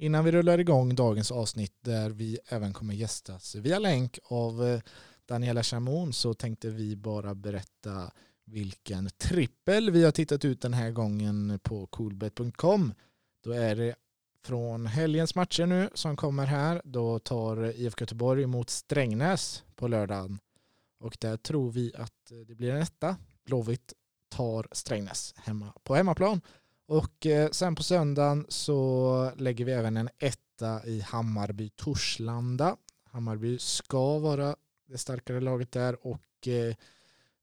Innan vi rullar igång dagens avsnitt där vi även kommer gästas via länk av eh, Daniela Chamon så tänkte vi bara berätta vilken trippel vi har tittat ut den här gången på coolbet.com. Då är det från helgens matcher nu som kommer här. Då tar IFK Göteborg emot Strängnäs på lördagen. Och där tror vi att det blir en etta. Blåvitt tar Strängnäs hemma på hemmaplan. Och eh, sen på söndagen så lägger vi även en etta i Hammarby-Torslanda. Hammarby ska vara det starkare laget där och eh,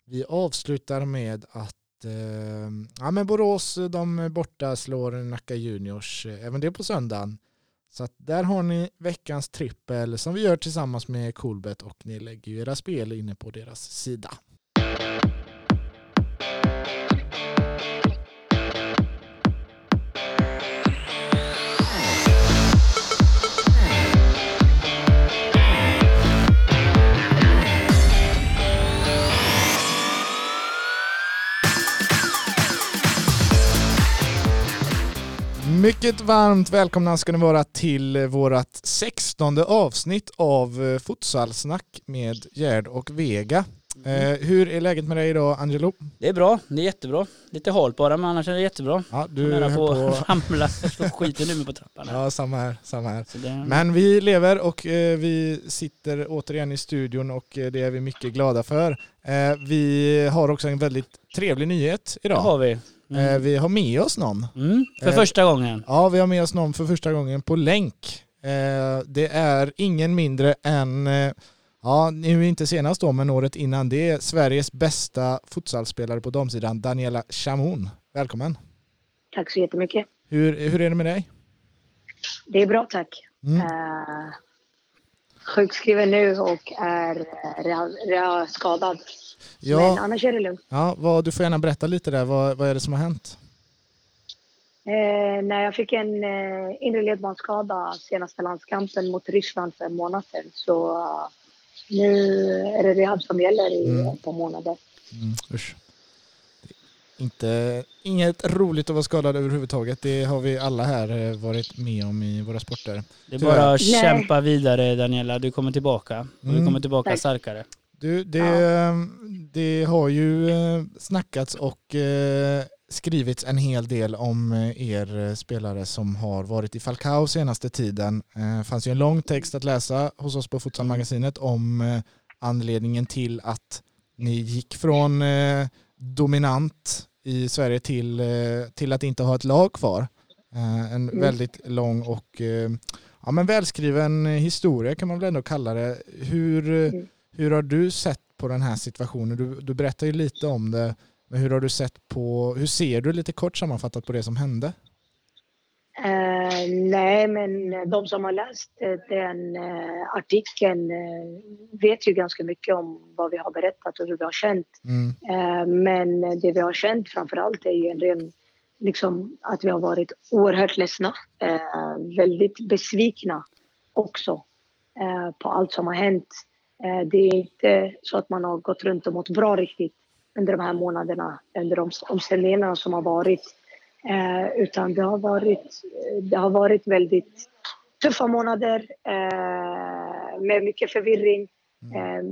vi avslutar med att eh, ja, men Borås de borta slår Nacka Juniors, även det på söndagen. Så att där har ni veckans trippel som vi gör tillsammans med Coolbet och ni lägger ju era spel inne på deras sida. Mycket varmt välkomna ska ni vara till vårt sextonde avsnitt av eh, Futsalsnack med Gerd och Vega. Eh, hur är läget med dig idag Angelo? Det är bra, det är jättebra. Lite halt bara men annars är det jättebra. Ja, du är på att ramla, slå skiten ur mig på trappan. Ja, samma här. Samma här. Det... Men vi lever och eh, vi sitter återigen i studion och eh, det är vi mycket glada för. Vi har också en väldigt trevlig nyhet idag. Det har vi. Mm. Vi har med oss någon. Mm, för första gången. Ja, vi har med oss någon för första gången på länk. Det är ingen mindre än, ja nu inte senast då, men året innan det, Sveriges bästa futsalspelare på damsidan, Daniela Chamon. Välkommen. Tack så jättemycket. Hur, hur är det med dig? Det är bra tack. Mm. Uh, sjukskriven nu och är eh, reha- reha- skadad. Men Ja, annars är det lugnt. ja vad, du får gärna berätta lite där. Vad, vad är det som har hänt? Eh, när jag fick en eh, inre ledbandsskada senaste landskampen mot Ryssland för en månad sedan så eh, nu är det rehab som gäller i Mm. ett par månader. Mm, usch. Det är Inte, inget roligt att vara skadad överhuvudtaget. Det har vi alla här eh, varit med om i våra sporter. Det är tyvärr. bara att Nej. kämpa vidare Daniela, du kommer tillbaka. Och du Mm. kommer tillbaka Tack. starkare. Du, det, Ja. det har ju eh, snackats och eh, skrivits en hel del om eh, er spelare som har varit i Falcao senaste tiden. Det fanns ju en lång text att läsa hos oss på Futsalmagasinet om anledningen till att ni gick från dominant i Sverige till, till att inte ha ett lag kvar. En Mm. väldigt lång och ja, men välskriven historia kan man väl ändå kalla det. Hur, Mm. Hur har du sett på den här situationen? Du, du berättar ju lite om det, men hur har du sett på, hur ser du lite kort sammanfattat på det som hände? Eh, nej, men de som har läst eh, den eh, artikeln eh, vet ju ganska mycket om vad vi har berättat och hur vi har känt. Mm, Men det vi har känt framför allt är ju en ren, liksom, att vi har varit oerhört ledsna. Väldigt besvikna också på allt som har hänt. Eh, det är inte så att man har gått runt och mått bra riktigt under de här månaderna, under de omständigheterna som har varit. Eh, utan det har varit, det har varit väldigt tuffa månader eh, med mycket förvirring. Eh,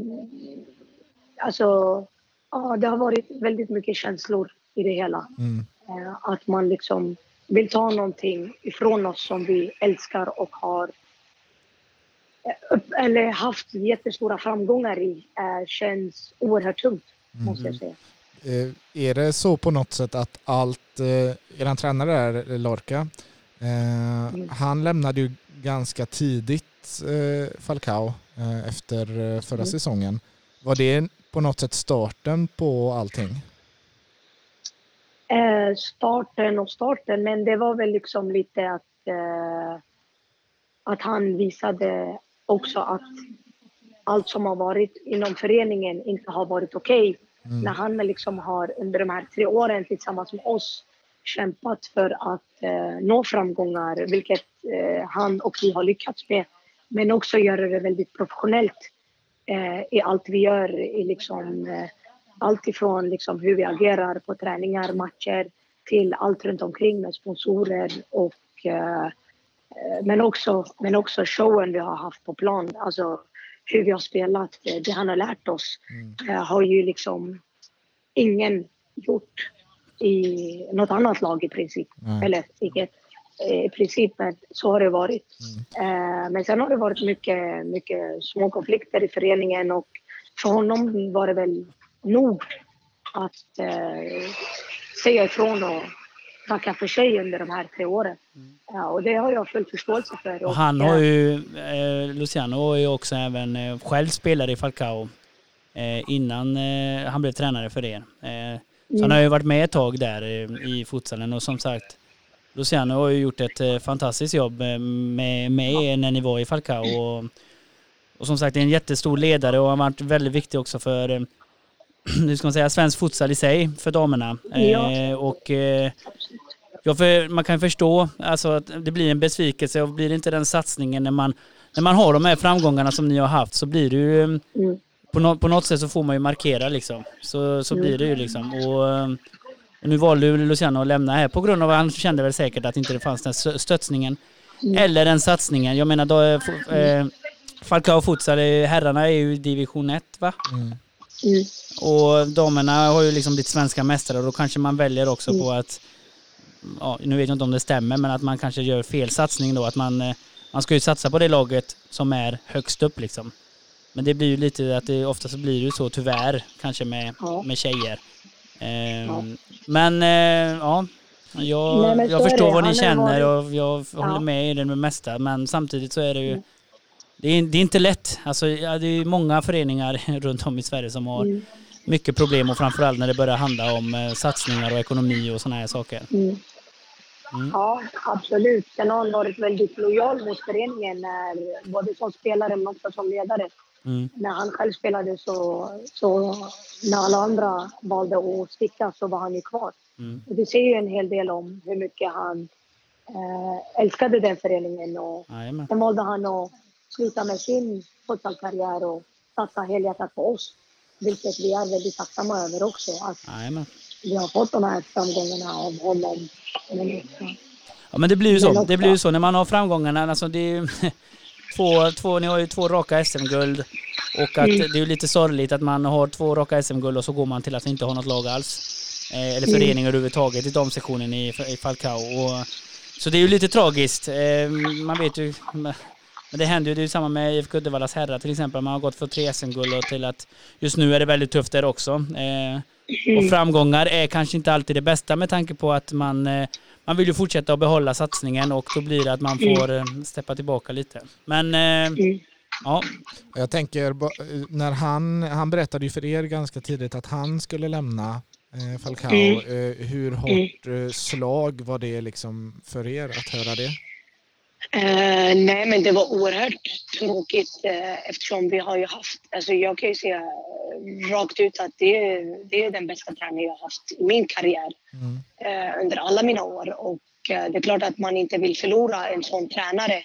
alltså, ja, det har varit väldigt mycket känslor i det hela. mm, att man liksom vill ta någonting ifrån oss som vi älskar och har eller haft jättestora framgångar i eh, känns oerhört tungt, måste jag säga. Eh, Är det så på något sätt att allt, eh, eran tränare där, Lorca, eh, Mm. han lämnade ju ganska tidigt Falcao efter förra Mm. säsongen. Var det på något sätt starten på allting? Starten och starten, men det var väl liksom lite att, att han visade också att allt som har varit inom föreningen inte har varit okej. Mm. När han liksom har under de här tre åren tillsammans med oss kämpat för att eh, nå framgångar, vilket eh, han och vi har lyckats med. Men också göra det väldigt professionellt eh, i allt vi gör. I liksom, eh, allt ifrån liksom hur vi agerar på träningar, matcher till allt runt omkring med sponsorer och Eh, men, också, men också showen vi har haft på plan. Alltså hur vi har spelat, det, det han har lärt oss mm. har ju liksom ingen gjort i något annat lag i princip. Mm. Eller inget i princip, men så har det varit. Mm. Men sen har det varit mycket, mycket små konflikter i föreningen och för honom var det väl nog att eh, säga ifrån och tacka för sig under de här tre åren. Mm. Ja, och det har jag full förståelse för. Och han har ju, eh, Luciano har ju också även eh, själv spelat i Falcao eh, innan eh, han blev tränare för er. Eh, så mm. han har ju varit med ett tag där eh, i futsalen och som sagt Luciano har ju gjort ett fantastiskt jobb med, med er när ni var i Falcao. Och, och som sagt, är en jättestor ledare och har varit väldigt viktig också för hur ska man säga, svensk futsal i sig för damerna. Ja. Eh, och eh, ja, för man kan förstå alltså, att det blir en besvikelse och blir det inte den satsningen när man, när man har de här framgångarna som ni har haft så blir det ju mm. på, no, på något sätt så får man ju markera liksom. Så, så mm. blir det ju liksom. Och, och nu valde ju Luciano att lämna här på grund av att han kände väl säkert att inte det fanns den stötsningen. Mm. Eller den satsningen. Jag menar då, eh, Falcao Futsal, herrarna är ju i division 1 va? Mm. Mm. Och damerna har ju liksom blivit svenska mästare och då kanske man väljer också mm. på att, ja, nu vet jag inte om det stämmer, men att man kanske gör fel satsning då. Att man, eh, man ska ju satsa på det laget som är högst upp liksom. Men det blir ju lite att det ofta så blir det ju så tyvärr, kanske med, ja. med tjejer. Eh, ja. Men eh, ja, jag, Nej, jag förstår vad ni känner och jag håller med i det med mesta. Men samtidigt så är det ju mm det är, det är inte lätt. Alltså, det är många föreningar runt om i Sverige som har mm. mycket problem och framförallt när det börjar handla om eh, satsningar och ekonomi och sådana här saker. Mm. Mm. Ja, absolut. Sen har han varit väldigt lojal mot föreningen, när, både som spelare men också som ledare. Mm. När han själv spelade så, så när alla andra valde att sticka så var han ju kvar. Mm. Och det säger ju en hel del om hur mycket han eh, älskade den föreningen. Och sen valde han att sluta med sin fotbollskarriär och satsa helhjärtat på oss. Vilket vi är väldigt tacksamma över också. Att Amen. vi har fått de här framgångarna av honom. Ja men det blir ju så. Det blir ju så när man har framgångarna. Alltså det är två, två, ni har ju två raka SM-guld. Och att mm. det är lite sorgligt att man har två raka SM-guld och så går man till att inte ha något lag alls. Eh, eller förening mm. överhuvudtaget i damsektionen i, i Falcao. Och, så det är ju lite tragiskt. Eh, man vet ju, men det händer ju, det är ju samma med IFK Uddevallas herrar till exempel. Man har gått från tre SM-guld och till att just nu är det väldigt tufft där också. Eh, och mm. framgångar är kanske inte alltid det bästa med tanke på att man, eh, man vill ju fortsätta att behålla satsningen och då blir det att man får eh, steppa tillbaka lite. Men mm. ja. Jag tänker, när han, han berättade ju för er ganska tidigt att han skulle lämna Falcao. Mm. Hur hårt slag var det liksom för er att höra det? Uh, nej, men det var oerhört tråkigt uh, eftersom vi har ju haft... Alltså jag kan ju säga rakt ut att det, det är den bästa träningen jag har haft i min karriär mm. under alla mina år. Och det är klart att man inte vill förlora en sån tränare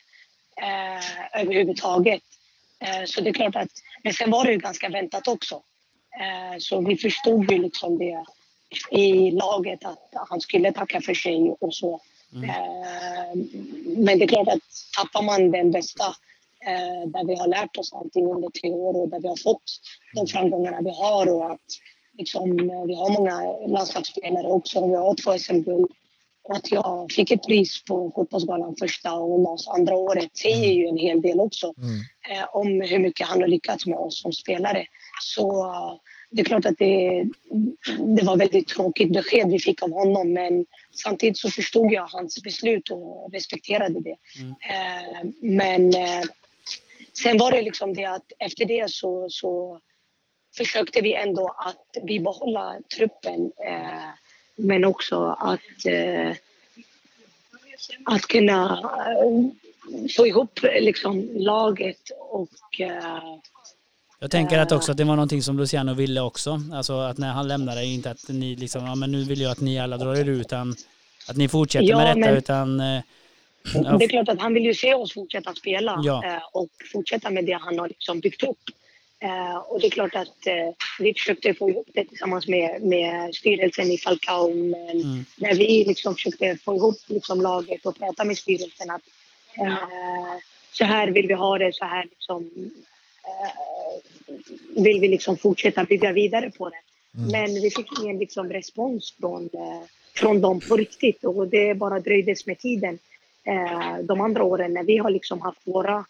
överhuvudtaget. så det är klart att... Men sen var det ju ganska väntat också. så vi förstod ju liksom det i laget att han skulle tacka för sig och så. Mm. Eh, men det är klart att tappar man den bästa eh, där vi har lärt oss allting under tre år och där vi har fått de framgångarna vi har och att liksom, vi har många landslagsspelare också. Vi har två SM-guld. Att jag fick ett pris på Fotbollsgalan första och Mas andra året säger ju en hel del också mm. eh, om hur mycket han har lyckats med oss som spelare. Så det är klart att det, det var väldigt tråkigt besked vi fick av honom men samtidigt så förstod jag hans beslut och respekterade det. Mm. Eh, men eh, sen var det liksom det att efter det så, så försökte vi ändå att bibehålla truppen eh, men också att, att kunna få ihop liksom, laget och jag tänker att också att det var någonting som Luciano ville också. Alltså att när han lämnade, inte att ni liksom, ja men nu vill jag att ni alla drar er ut, utan att ni fortsätter ja, med detta, men... utan... Eh, det är klart att han vill ju se oss fortsätta spela ja. Eh, och fortsätta med det han har liksom byggt upp. Eh, och det är klart att vi försökte få ihop det tillsammans med, med styrelsen i Falcao. Men mm. när vi liksom försökte få ihop liksom laget och prata med styrelsen att Eh, så här vill vi ha det, så här liksom, eh, vill vi liksom fortsätta bygga vidare på det. Mm. Men vi fick ingen liksom respons från, eh, från dem på riktigt och det bara dröjdes med tiden. Eh, de andra åren när vi har liksom haft våra,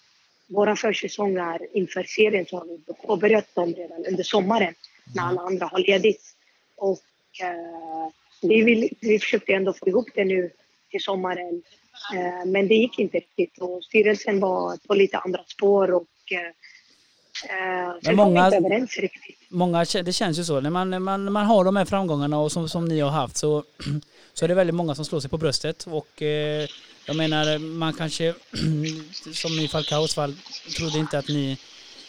våra försäsonger inför serien så har vi påbörjat dem redan under sommaren när alla andra har ledigt. Och eh, vi, vill, vi försökte ändå få ihop det nu till sommaren. Men det gick inte riktigt och styrelsen var på lite andra spår och men många. Många, det känns ju så, när man, när man, man har de här framgångarna och som, som ni har haft så, så är det väldigt många som slår sig på bröstet och eh, jag menar man kanske, som i Falcaos fall, trodde inte att ni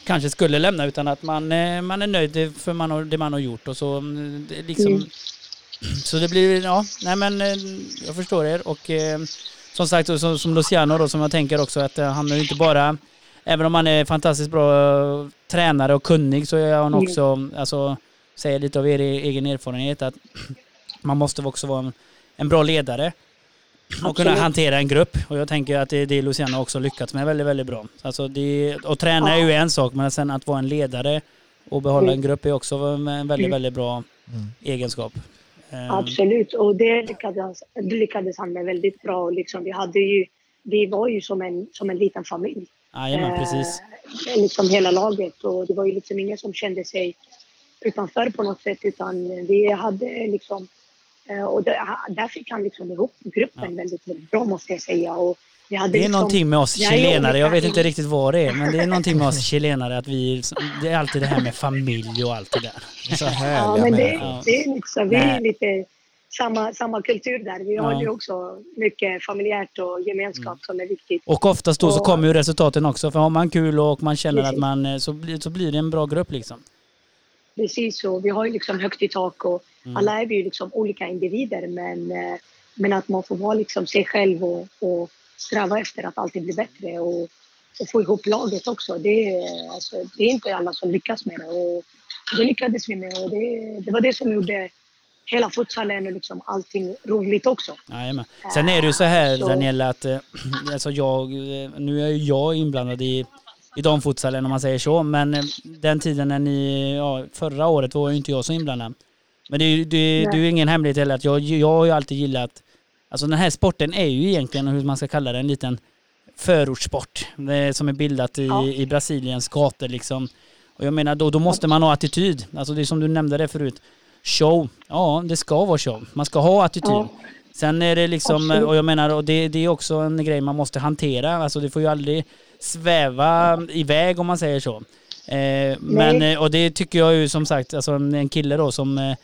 kanske skulle lämna utan att man, eh, man är nöjd för man har, det man har gjort och så mm, liksom mm. Så det blir, ja, nej men eh, jag förstår er och eh, som sagt som, som Luciano då som jag tänker också att han är inte bara Även om han är fantastiskt bra tränare och kunnig så är han mm. också, mm. alltså säger lite av er egen erfarenhet att man måste också vara en, en bra ledare och kunna hantera en grupp. Och jag tänker att det är det Luciano också lyckats med väldigt, väldigt bra. Alltså det, och träna ja. är ju en sak, men sen att vara en ledare och behålla mm. en grupp är också en väldigt, mm. väldigt bra mm. egenskap. Ehm. Absolut, och det lyckades, det lyckades han med väldigt bra. Liksom, vi, hade ju, vi var ju som en, som en liten familj. Jajamän, precis. Eh, liksom hela laget och det var ju liksom ingen som kände sig utanför på något sätt utan vi hade liksom Eh, och där fick han liksom ihop gruppen ja. väldigt, väldigt bra måste jag säga. Och det är liksom, någonting med oss chilenare, jag vet inte riktigt vad det är, men det är någonting med oss chilenare att vi, det är alltid det här med familj och allt det där. Så ja, men det, det är liksom, vi är lite samma, samma kultur där. Vi ja. har ju också mycket familjärt och gemenskap mm. som är viktigt. Och oftast då och, så kommer ju resultaten också, för har man kul och man känner precis. att man, eh, så blir, så blir det en bra grupp liksom. Precis så, vi har ju liksom högt i tak och Mm. Alla är vi ju liksom olika individer men, eh, men att man får vara liksom sig själv och, och sträva efter att alltid bli bättre och, och få ihop laget också. Det, alltså, det är inte alla som lyckas med det och det lyckades vi med och det, det var det som gjorde hela futsalen och liksom allting roligt också. Jajamän. Sen är det ju så här så. Daniela att äh, alltså jag, nu är ju jag inblandad i, i damfutsalen om man säger så, men den tiden när ni, ja, förra året var ju inte jag så inblandad. Men det är ju det, det är ingen hemlighet heller att jag, jag har ju alltid gillat, alltså den här sporten är ju egentligen, hur man ska kalla det, en liten förortssport som är bildat i, ja. i Brasiliens gator liksom. Och jag menar då, då måste man ha attityd. Alltså det är som du nämnde det förut. Show, ja det ska vara show. Man ska ha attityd. Ja. Sen är det liksom, och jag menar, och det, det är också en grej man måste hantera. Alltså det får ju aldrig sväva iväg om man säger så. Eh, men, eh, och det tycker jag ju som sagt, alltså en kille då som eh,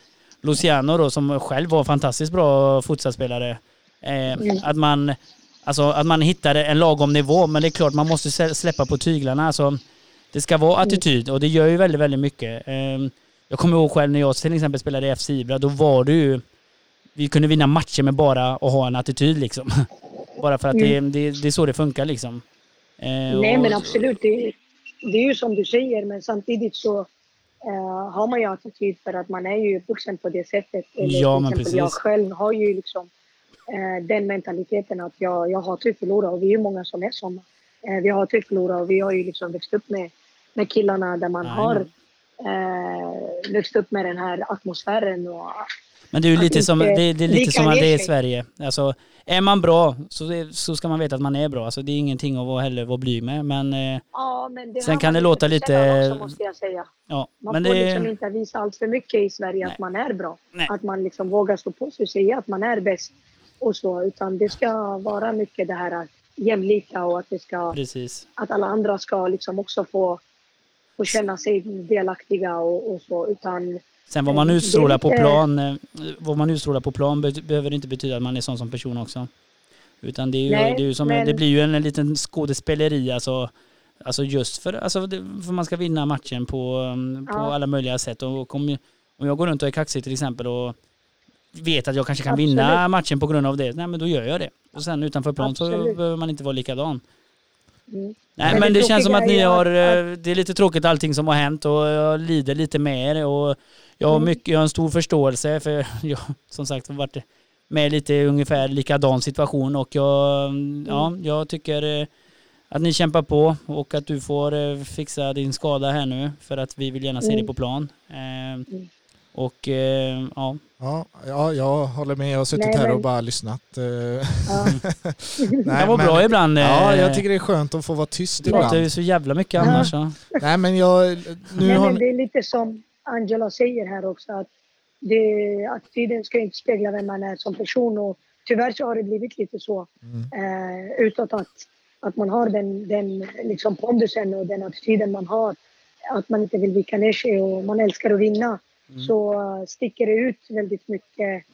Luciano då som själv var fantastiskt bra fotbollsspelare. Eh, mm. Att man Alltså att man hittar en lagom nivå, men det är klart man måste släppa på tyglarna. Alltså, det ska vara mm. attityd och det gör ju väldigt, väldigt mycket. Ehm, jag kommer ihåg själv när jag till exempel spelade i FC Ibra, då var det ju... Vi kunde vinna matcher med bara att ha en attityd liksom. bara för att mm. det, det, det, är så det funkar liksom. Ehm, Nej men absolut, det, det är ju som du säger, men samtidigt så Uh, har man ju attityd för att man är ju vuxen på det sättet. Eller ja, men precis. Jag själv har ju liksom uh, den mentaliteten att jag, jag hatar att förlora och vi är ju många som är sådana. Uh, vi hatar att förlora och vi har ju liksom växt upp med, med killarna där man Nej, har uh, växt upp med den här atmosfären och men det är ju lite som, det, det är lite som att det är Sverige. Alltså, är man bra så, så ska man veta att man är bra. Alltså, det är ingenting att vara, heller vara blyg med. Men, eh, ja, men sen kan det låta lite... Också, måste jag säga. Ja, man men får det... liksom inte visa allt för mycket i Sverige Nej. att man är bra. Nej. Att man liksom vågar stå på sig och säga att man är bäst. Och så, utan det ska vara mycket det här jämlika och att det ska... Precis. Att alla andra ska liksom också få, få känna sig delaktiga och, och så. Utan Sen vad man utstrålar på plan, eh, vad man utstrålar på plan behöver inte betyda att man är sån som person också. Utan det, är ju, Nej, det, är ju som, men... det blir ju en, liten skådespeleri alltså. Alltså just för, alltså för man ska vinna matchen på, um, på ja. alla möjliga sätt. Och om, om jag går runt och är kaxig till exempel och vet att jag kanske kan Absolut. vinna matchen på grund av det, nej men då gör jag det. Och sen utanför plan Absolut. så behöver man inte vara likadan. Mm. Nej men, det, känns som att ni har, att... Eh, det är lite tråkigt allting som har hänt och jag lider lite med er och jag har, mm. mycket, jag har en stor förståelse för jag som sagt har varit med lite ungefär likadan situation och jag, ja, Mm. jag tycker eh, att ni kämpar på och att du får eh, fixa din skada här nu för att vi vill gärna se dig Mm. på plan. Eh, Och eh, ja, Ja, ja, jag håller med. Jag har suttit Nej, här och men- bara lyssnat. eh. Ja. det var bra ibland. Ja, eh, jag tycker det är skönt att få vara tyst Du pratar ju ibland. så jävla mycket Ja. annars. Så. Nej, men jag... Nu Nej, har men det är lite som Angela säger här också. Att, det, att tiden ska inte spegla vem man är som person. Och tyvärr så har det blivit lite så Mm. eh, utåt att, att man har den, den liksom pondusen och den attityden man har. Att man inte vill vika ner sig och man älskar att vinna. Mm. Så sticker det ut väldigt mycket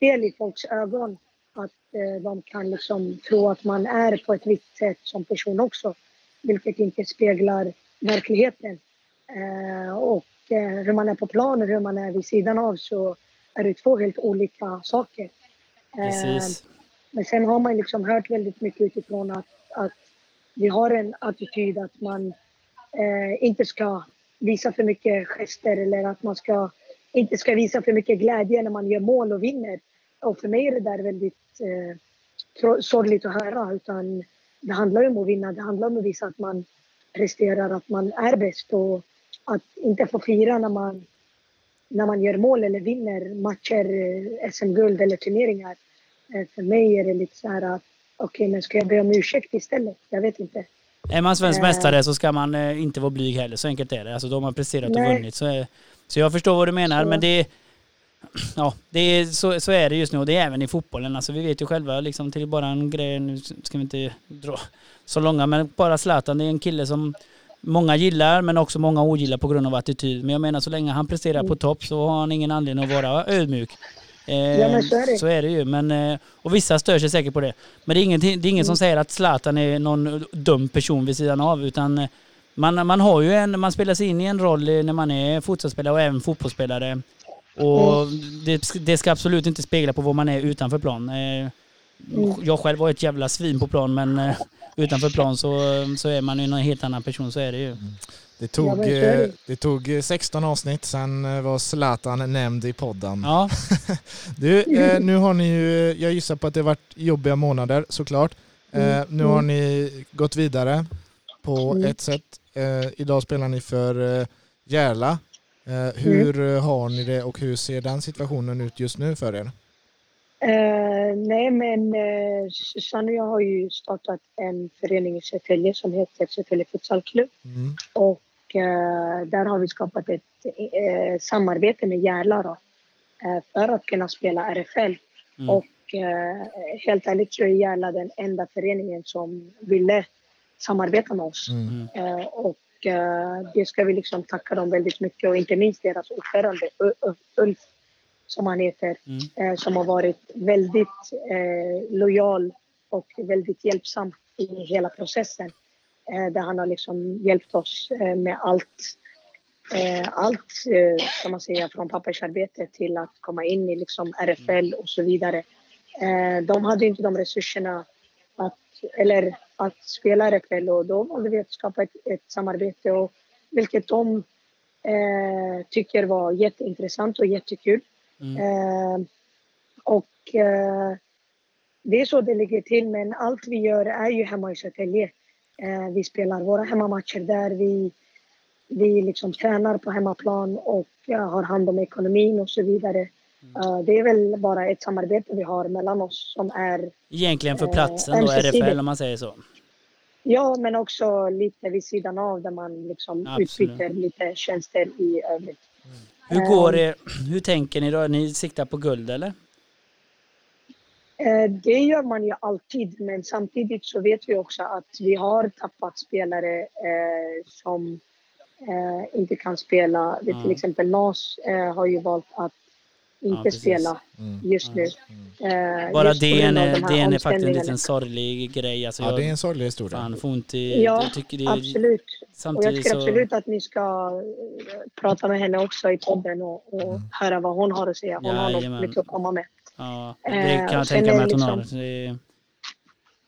fel i folks ögon. Att eh, de kan liksom tro att man är på ett visst sätt som person också. Vilket inte speglar verkligheten. Eh, och eh, hur man är på plan och hur man är vid sidan av så är det två helt olika saker. Eh, Precis. men sen har man liksom hört väldigt mycket utifrån att, att vi har en attityd att man eh, inte ska visa för mycket gester eller att man ska, inte ska visa för mycket glädje när man gör mål och vinner. Och för mig är det där väldigt eh, sorgligt att höra. Utan det handlar ju om att vinna. Det handlar om att visa att man presterar, att man är bäst och att inte få fira när man, när man gör mål eller vinner matcher, eh, SM-guld eller turneringar. Eh, för mig är det lite så här att okej, men ska jag be om ursäkt istället? Jag vet inte. Är man svensk Eh. mästare så ska man eh, inte vara blyg heller. Så enkelt är det. Alltså då har man presterat och vunnit. Så, så jag förstår vad du menar. Så- Men det, ja, det är, så, så är det just nu. Och det är även i fotbollen. Alltså vi vet ju själva liksom till bara en grej. Nu ska vi inte dra så långa. Men bara Zlatan, det är en kille som många gillar men också många ogillar på grund av attityd. Men jag menar så länge han presterar på topp så har han ingen anledning att vara ödmjuk. Eh, Ja, men så är det. så är det ju. Men, eh, och vissa stör sig säkert på det. Men det är, ingenting, det är ingen som säger att Zlatan är någon dum person vid sidan av. Utan eh, man, man har ju en, man spelar sig in i en roll när man är fotbollsspelare och även fotbollsspelare. Och det, det ska absolut inte spegla på vad man är utanför plan. Eh, Jag själv var ett jävla svin på plan men utanför plan så, så är man ju en helt annan person, så är det ju. Det tog, det. eh, det tog eh, 16 avsnitt, sen eh, var Zlatan nämnd i podden. Ja, Du, eh, nu har ni ju, jag gissar på att det har varit jobbiga månader såklart. Eh, Mm. nu har ni gått vidare på Mm. ett sätt. Eh, idag spelar ni för eh, Järla. Eh, hur eh, har ni det och hur ser den situationen ut just nu för er? Eh, nej, men eh, Susanne och jag har ju startat en förening i Södertälje som heter Södertälje futsalklubb. Mm. Och eh, där har vi skapat ett eh, samarbete med Järla eh, för att kunna spela RFL. Mm. Och eh, helt ärligt så är Järla den enda föreningen som ville samarbeta med oss. Mm. Eh, och eh, det ska vi liksom tacka dem väldigt mycket och inte minst deras ordförande Ulf som han heter Mm. eh, som har varit väldigt eh, lojal och väldigt hjälpsam i hela processen. Eh, där han har liksom hjälpt oss eh, med allt. Eh, allt, kan man säga, från pappersarbete till att komma in i liksom RFL och så vidare. De hade inte de resurserna att, eller att spela RFL och då valde vi att skapa ett, ett samarbete och vilket de eh, tycker var jätteintressant och jättekul. Mm. Eh, och eh, det är så det ligger till, men allt vi gör är ju hemma i Södertälje. Eh, vi spelar våra hemmamatcher där, vi, vi liksom tränar på hemmaplan och eh, har hand om ekonomin och så vidare. Eh, det är väl bara ett samarbete vi har mellan oss som är, Egentligen för Eh, platsen då, ömsesidigt. RFL om man säger så. ja men också lite vid sidan av där man liksom Absolut. utbyter lite tjänster i övrigt. Hur går det, hur tänker ni då? Ni siktar på guld eller? Eh, Det gör man ju alltid, men samtidigt så vet vi också att vi har tappat spelare eh, som eh, inte kan spela. Mm. Till exempel Nas har ju valt att inte precis. spela Mm. just nu. Eh, Bara just det av de det är faktiskt en liten sorglig grej. Alltså Ja, jag det är en sorglig historia. fan får ont i... Ja, jag tycker det är, Absolut. Och jag tycker så... absolut att ni ska prata med henne också i podden och, och Mm. höra vad hon har att säga. Hon har Jajamän. något mycket att komma med. Ja, Eh, det kan jag tänka är mig att det hon har. liksom-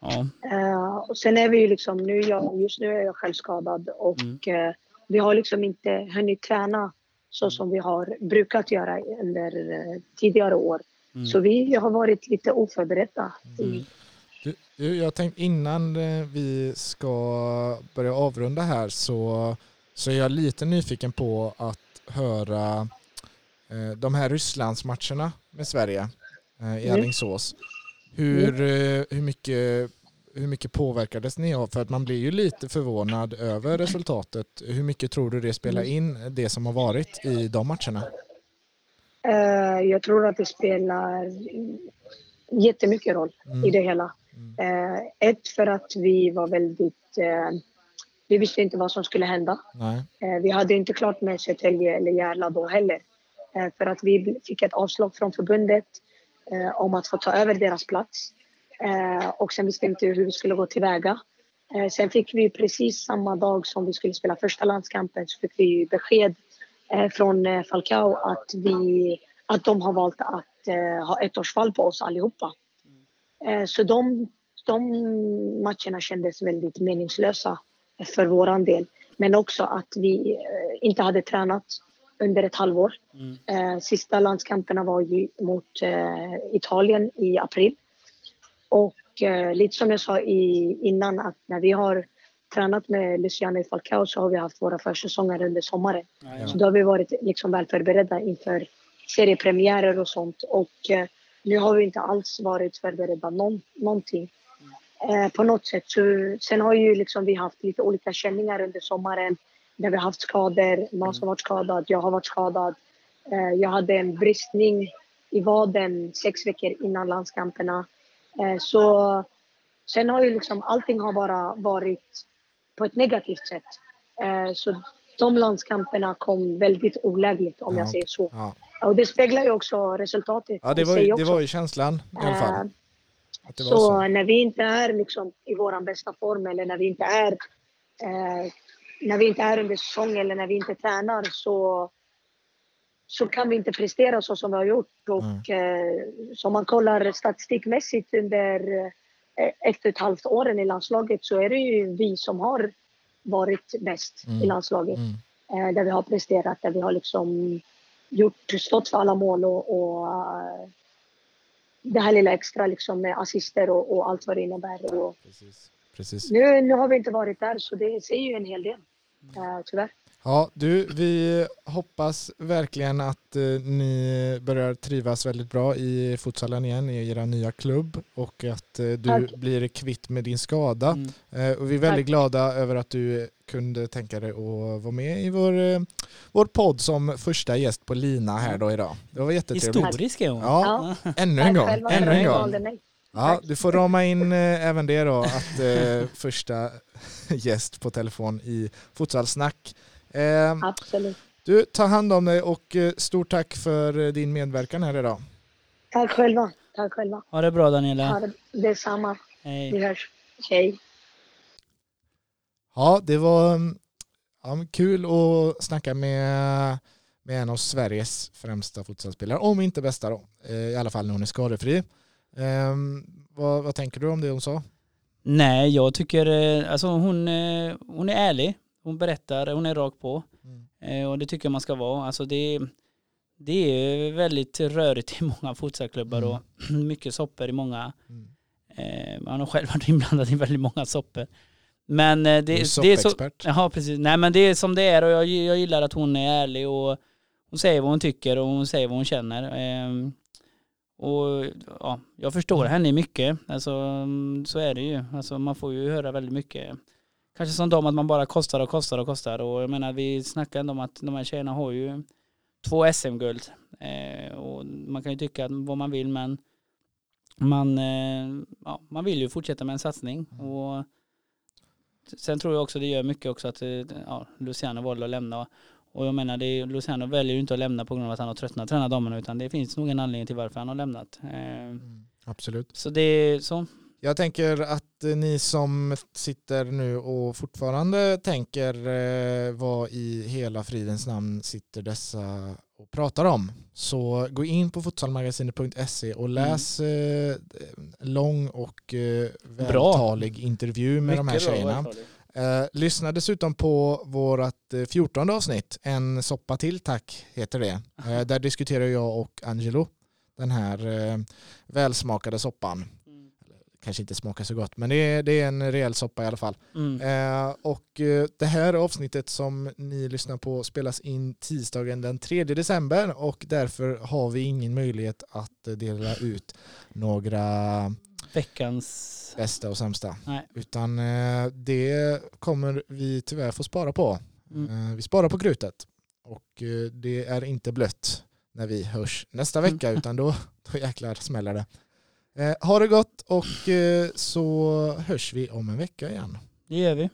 ja, Eh, och sen är vi ju liksom, nu jag, just nu är jag själv skadad och Mm. eh, vi har liksom inte hunnit träna så som vi har brukat göra under eh, tidigare år. Mm. Så vi har varit lite oförberedda. Mm. Du, du, jag tänkte innan eh, vi ska börja avrunda här så, så är jag lite nyfiken på att höra eh, de här Rysslandsmatcherna med Sverige eh, i Mm. Alingsås. Hur, eh, hur, mycket, hur mycket påverkades ni av? För att man blir ju lite förvånad över resultatet. Hur mycket tror du det spelar in, det som har varit i de matcherna? Eh, jag tror att det spelar jättemycket roll Mm. i det hela. Mm. Eh, ett, för att vi var väldigt... Eh, vi visste inte vad som skulle hända. Nej. Eh, vi hade inte klart med Södertälje eller Järla då heller. Eh, för att vi fick ett avslag från förbundet eh, om att få ta över deras plats. Eh, och sen visste vi inte hur vi skulle gå tillväga. Eh, sen fick vi precis samma dag som vi skulle spela första landskampen så fick vi besked eh, från eh, Falcao att, vi, att de har valt att eh, ha ettårsfall på oss allihopa. Eh, så de, de matcherna kändes väldigt meningslösa för våran del. Men också att vi eh, inte hade tränat under ett halvår. Mm. Eh, sista landskamperna var ju mot eh, Italien i april. Och eh, lite som jag sa i, innan att när vi har tränat med Luciano i Falcao så har vi haft våra försäsonger under sommaren. Ja, Så då har vi varit liksom väl förberedda inför seriepremiärer och sånt. Och eh, nu har vi inte alls varit förberedda någon, någonting. Eh, på något sätt. Så, sen har ju liksom vi haft lite olika känningar under sommaren. När vi har haft skador, någon som varit skadad, jag har varit skadad. Eh, jag hade en bristning i vaden sex veckor innan landskamperna. Eh, så sen har ju liksom allting har bara varit på ett negativt sätt. Eh, så de landskamperna kom väldigt olägligt om Ja. jag säger så. Ja. Och det speglar ju också resultatet Ja, det var, ju, det var ju känslan i alla fall. Så, så. när vi inte är liksom i vår bästa form eller när vi inte är eh, när vi inte är under säsong eller när vi inte tränar så, så kan vi inte prestera så som vi har gjort. Och eh, som man kollar statistikmässigt under eh, ett och ett halvt åren i landslaget så är det ju vi som har varit bäst Mm. i landslaget. Mm. Eh, där vi har presterat, där vi har liksom gjort, stått för alla mål och, och det här lilla extra liksom med assister och, och allt vad det innebär. Och Precis. Precis. nu, nu har vi inte varit där så det säger ju en hel del. Eh, tyvärr. Ja, du, vi hoppas verkligen att eh, ni börjar trivas väldigt bra i futsalen igen i er nya klubb och att eh, du Tack. blir kvitt med din skada. Mm. Eh, och vi är väldigt Tack. glada över att du kunde tänka dig att vara med i vår, eh, vår podd som första gäst på Lina här då idag. Det var jättetrevligt. Historisk är hon. Ja, ännu en gång. Ännu en gång. Ja, du får rama in eh, även det då, att eh, första gäst på telefon i Futsalsnack. Eh, Absolut. du, ta hand om dig och eh, stort tack för eh, din medverkan här idag. Tack själva. Tack själva. Ha det bra Daniela. Ha det, detsamma. Hej. Vi hörs. Hej. Ja, det var mm, ja, kul att snacka med, med en av Sveriges främsta futsalspelare, om inte bästa då, eh, i alla fall när hon är skadefri. Eh, vad, vad tänker du om det hon sa? Nej, jag tycker eh, alltså hon, eh, hon är ärlig. Hon berättar, hon är rak på. Eh, Och det tycker jag man ska vara. Alltså det, det är väldigt rörigt i många futsalklubbar och mycket soppor i många. Mm. Man har själv varit inblandad i väldigt många soppor. Men eh, Du är det, det är så... Ja, precis. Nej men det är som det är och jag, jag gillar att hon är ärlig och hon säger vad hon tycker och hon säger vad hon känner. Och ja, jag förstår henne mycket. Alltså mm, så är det ju. Alltså man får ju höra väldigt mycket. Kanske som dem att man bara kostar och kostar och kostar och jag menar vi snackar ändå om att de här tjejerna har ju två SM-guld. Eh, och man kan ju tycka vad man vill men man, eh, ja, man vill ju fortsätta med en satsning. Och sen tror jag också det gör mycket också att eh, ja, Luciano valde att lämna. Och jag menar, det är, Luciano väljer ju inte att lämna på grund av att han har tröttnat träna damerna utan det finns nog en anledning till varför han har lämnat. Eh, Mm, absolut. så det är så. Jag tänker att eh, ni som sitter nu och fortfarande tänker eh, vad i hela fridens namn sitter dessa och pratar om. Så gå in på futsalmagasinet.se och läs eh, lång och eh, vältalig intervju med de här Mycket bra, tjejerna. vältaligt. Eh, lyssna dessutom på vårt eh, 14 avsnitt, En soppa till tack heter det. Eh, där diskuterar jag och Angelo den här eh, välsmakade soppan. Kanske inte smakar så gott men det är, det är en rejäl soppa i alla fall. Mm. Eh, och eh, det här avsnittet som ni lyssnar på spelas in tisdagen den 3 december och därför har vi ingen möjlighet att eh, dela ut några Veckans... bästa och sämsta. Nej. Utan eh, det kommer vi tyvärr få spara på. Mm. Eh, vi sparar på krutet och eh, det är inte blött när vi hörs nästa Mm. vecka utan då, då jäklar smäller det. Eh, ha det gott och eh, så hörs vi om en vecka igen. Det gör vi.